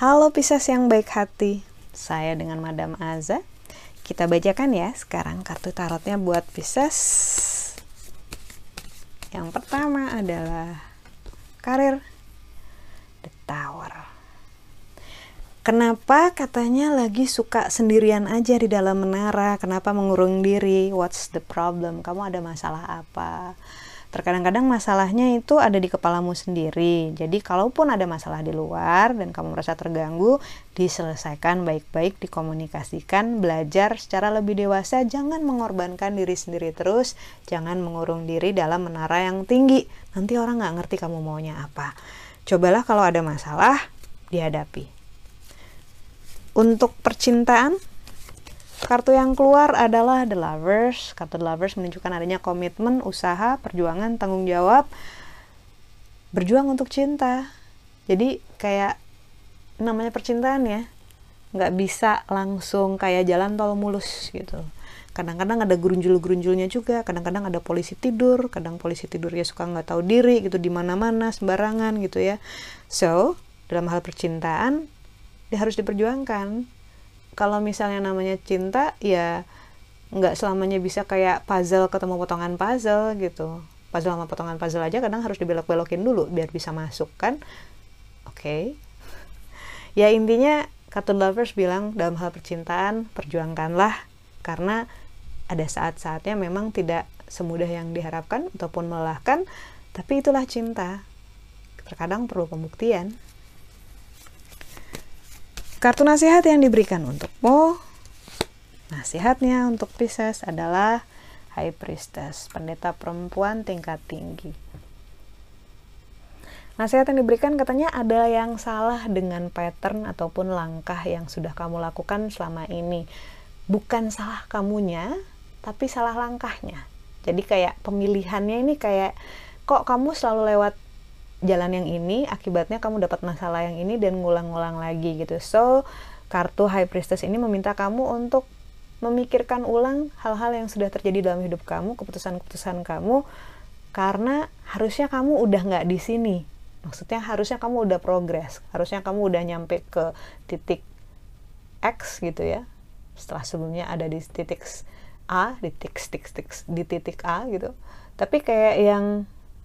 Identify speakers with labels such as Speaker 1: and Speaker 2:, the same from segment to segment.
Speaker 1: Halo Pisces yang baik hati, saya dengan Madam Aza. Kita bacakan ya sekarang kartu tarotnya buat Pisces. Yang pertama adalah karir The Tower. Kenapa katanya lagi suka sendirian aja di dalam menara? Kenapa mengurung diri? What's the problem? Kamu ada masalah apa? terkadang-kadang masalahnya itu ada di kepalamu sendiri. Jadi kalaupun ada masalah di luar dan kamu merasa terganggu, diselesaikan baik-baik, dikomunikasikan, belajar secara lebih dewasa, jangan mengorbankan diri sendiri terus, jangan mengurung diri dalam menara yang tinggi. Nanti orang nggak ngerti kamu maunya apa. Cobalah kalau ada masalah, dihadapi. Untuk percintaan, Kartu yang keluar adalah The Lovers. Kartu The Lovers menunjukkan adanya komitmen, usaha, perjuangan, tanggung jawab, berjuang untuk cinta. Jadi kayak namanya percintaan ya, nggak bisa langsung kayak jalan tol mulus gitu. Kadang-kadang ada gerunjul-gerunjulnya juga, kadang-kadang ada polisi tidur, kadang polisi tidur ya suka nggak tahu diri gitu di mana-mana sembarangan gitu ya. So dalam hal percintaan harus diperjuangkan. Kalau misalnya namanya cinta ya nggak selamanya bisa kayak puzzle ketemu potongan puzzle gitu. Puzzle sama potongan puzzle aja kadang harus dibelok-belokin dulu biar bisa masuk kan? Oke. Okay. ya intinya Cartoon Lovers bilang dalam hal percintaan perjuangkanlah. Karena ada saat-saatnya memang tidak semudah yang diharapkan ataupun melelahkan tapi itulah cinta. Terkadang perlu pembuktian Kartu nasihat yang diberikan untukmu, nasihatnya untuk Pisces adalah High Priestess, pendeta perempuan tingkat tinggi. Nasihat yang diberikan katanya ada yang salah dengan pattern ataupun langkah yang sudah kamu lakukan selama ini. Bukan salah kamunya, tapi salah langkahnya. Jadi kayak pemilihannya ini kayak kok kamu selalu lewat jalan yang ini akibatnya kamu dapat masalah yang ini dan ngulang-ngulang lagi gitu. So kartu High Priestess ini meminta kamu untuk memikirkan ulang hal-hal yang sudah terjadi dalam hidup kamu keputusan-keputusan kamu karena harusnya kamu udah nggak di sini. Maksudnya harusnya kamu udah progres harusnya kamu udah nyampe ke titik X gitu ya. Setelah sebelumnya ada di titik A di titik titik, titik di titik A gitu. Tapi kayak yang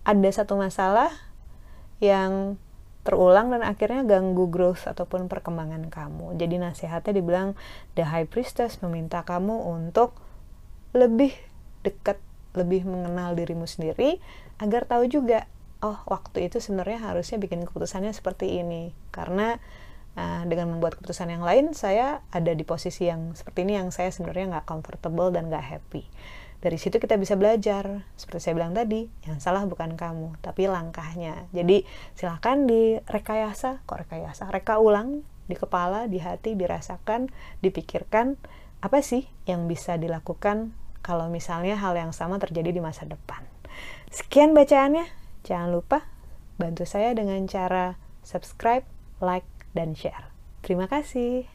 Speaker 1: ada satu masalah yang terulang dan akhirnya ganggu growth ataupun perkembangan kamu. Jadi nasihatnya dibilang the high priestess meminta kamu untuk lebih dekat, lebih mengenal dirimu sendiri agar tahu juga oh waktu itu sebenarnya harusnya bikin keputusannya seperti ini karena uh, dengan membuat keputusan yang lain saya ada di posisi yang seperti ini yang saya sebenarnya nggak comfortable dan nggak happy dari situ kita bisa belajar. Seperti saya bilang tadi yang salah bukan kamu tapi langkahnya. Jadi silahkan direkayasa. Kok rekayasa? Reka ulang di kepala di hati dirasakan dipikirkan apa sih yang bisa dilakukan kalau misalnya hal yang sama terjadi di masa depan? Sekian bacaannya. Jangan lupa bantu saya dengan cara subscribe like dan share. Terima kasih